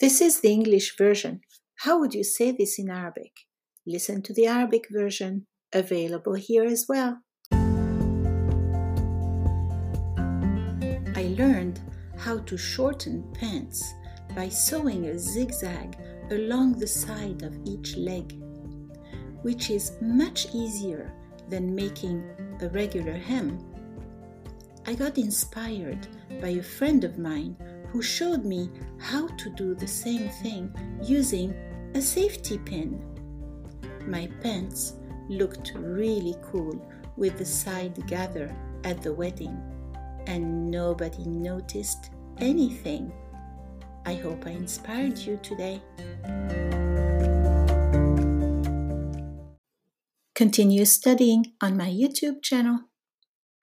This is the English version. How would you say this in Arabic? Listen to the Arabic version, available here as well. I learned how to shorten pants by sewing a zigzag along the side of each leg, which is much easier than making a regular hem. I got inspired by a friend of mine who showed me how to do the same thing using a safety pin. My pants looked really cool with the side gather at the wedding, and nobody noticed anything. I hope I inspired you today. Continue studying on my YouTube channel.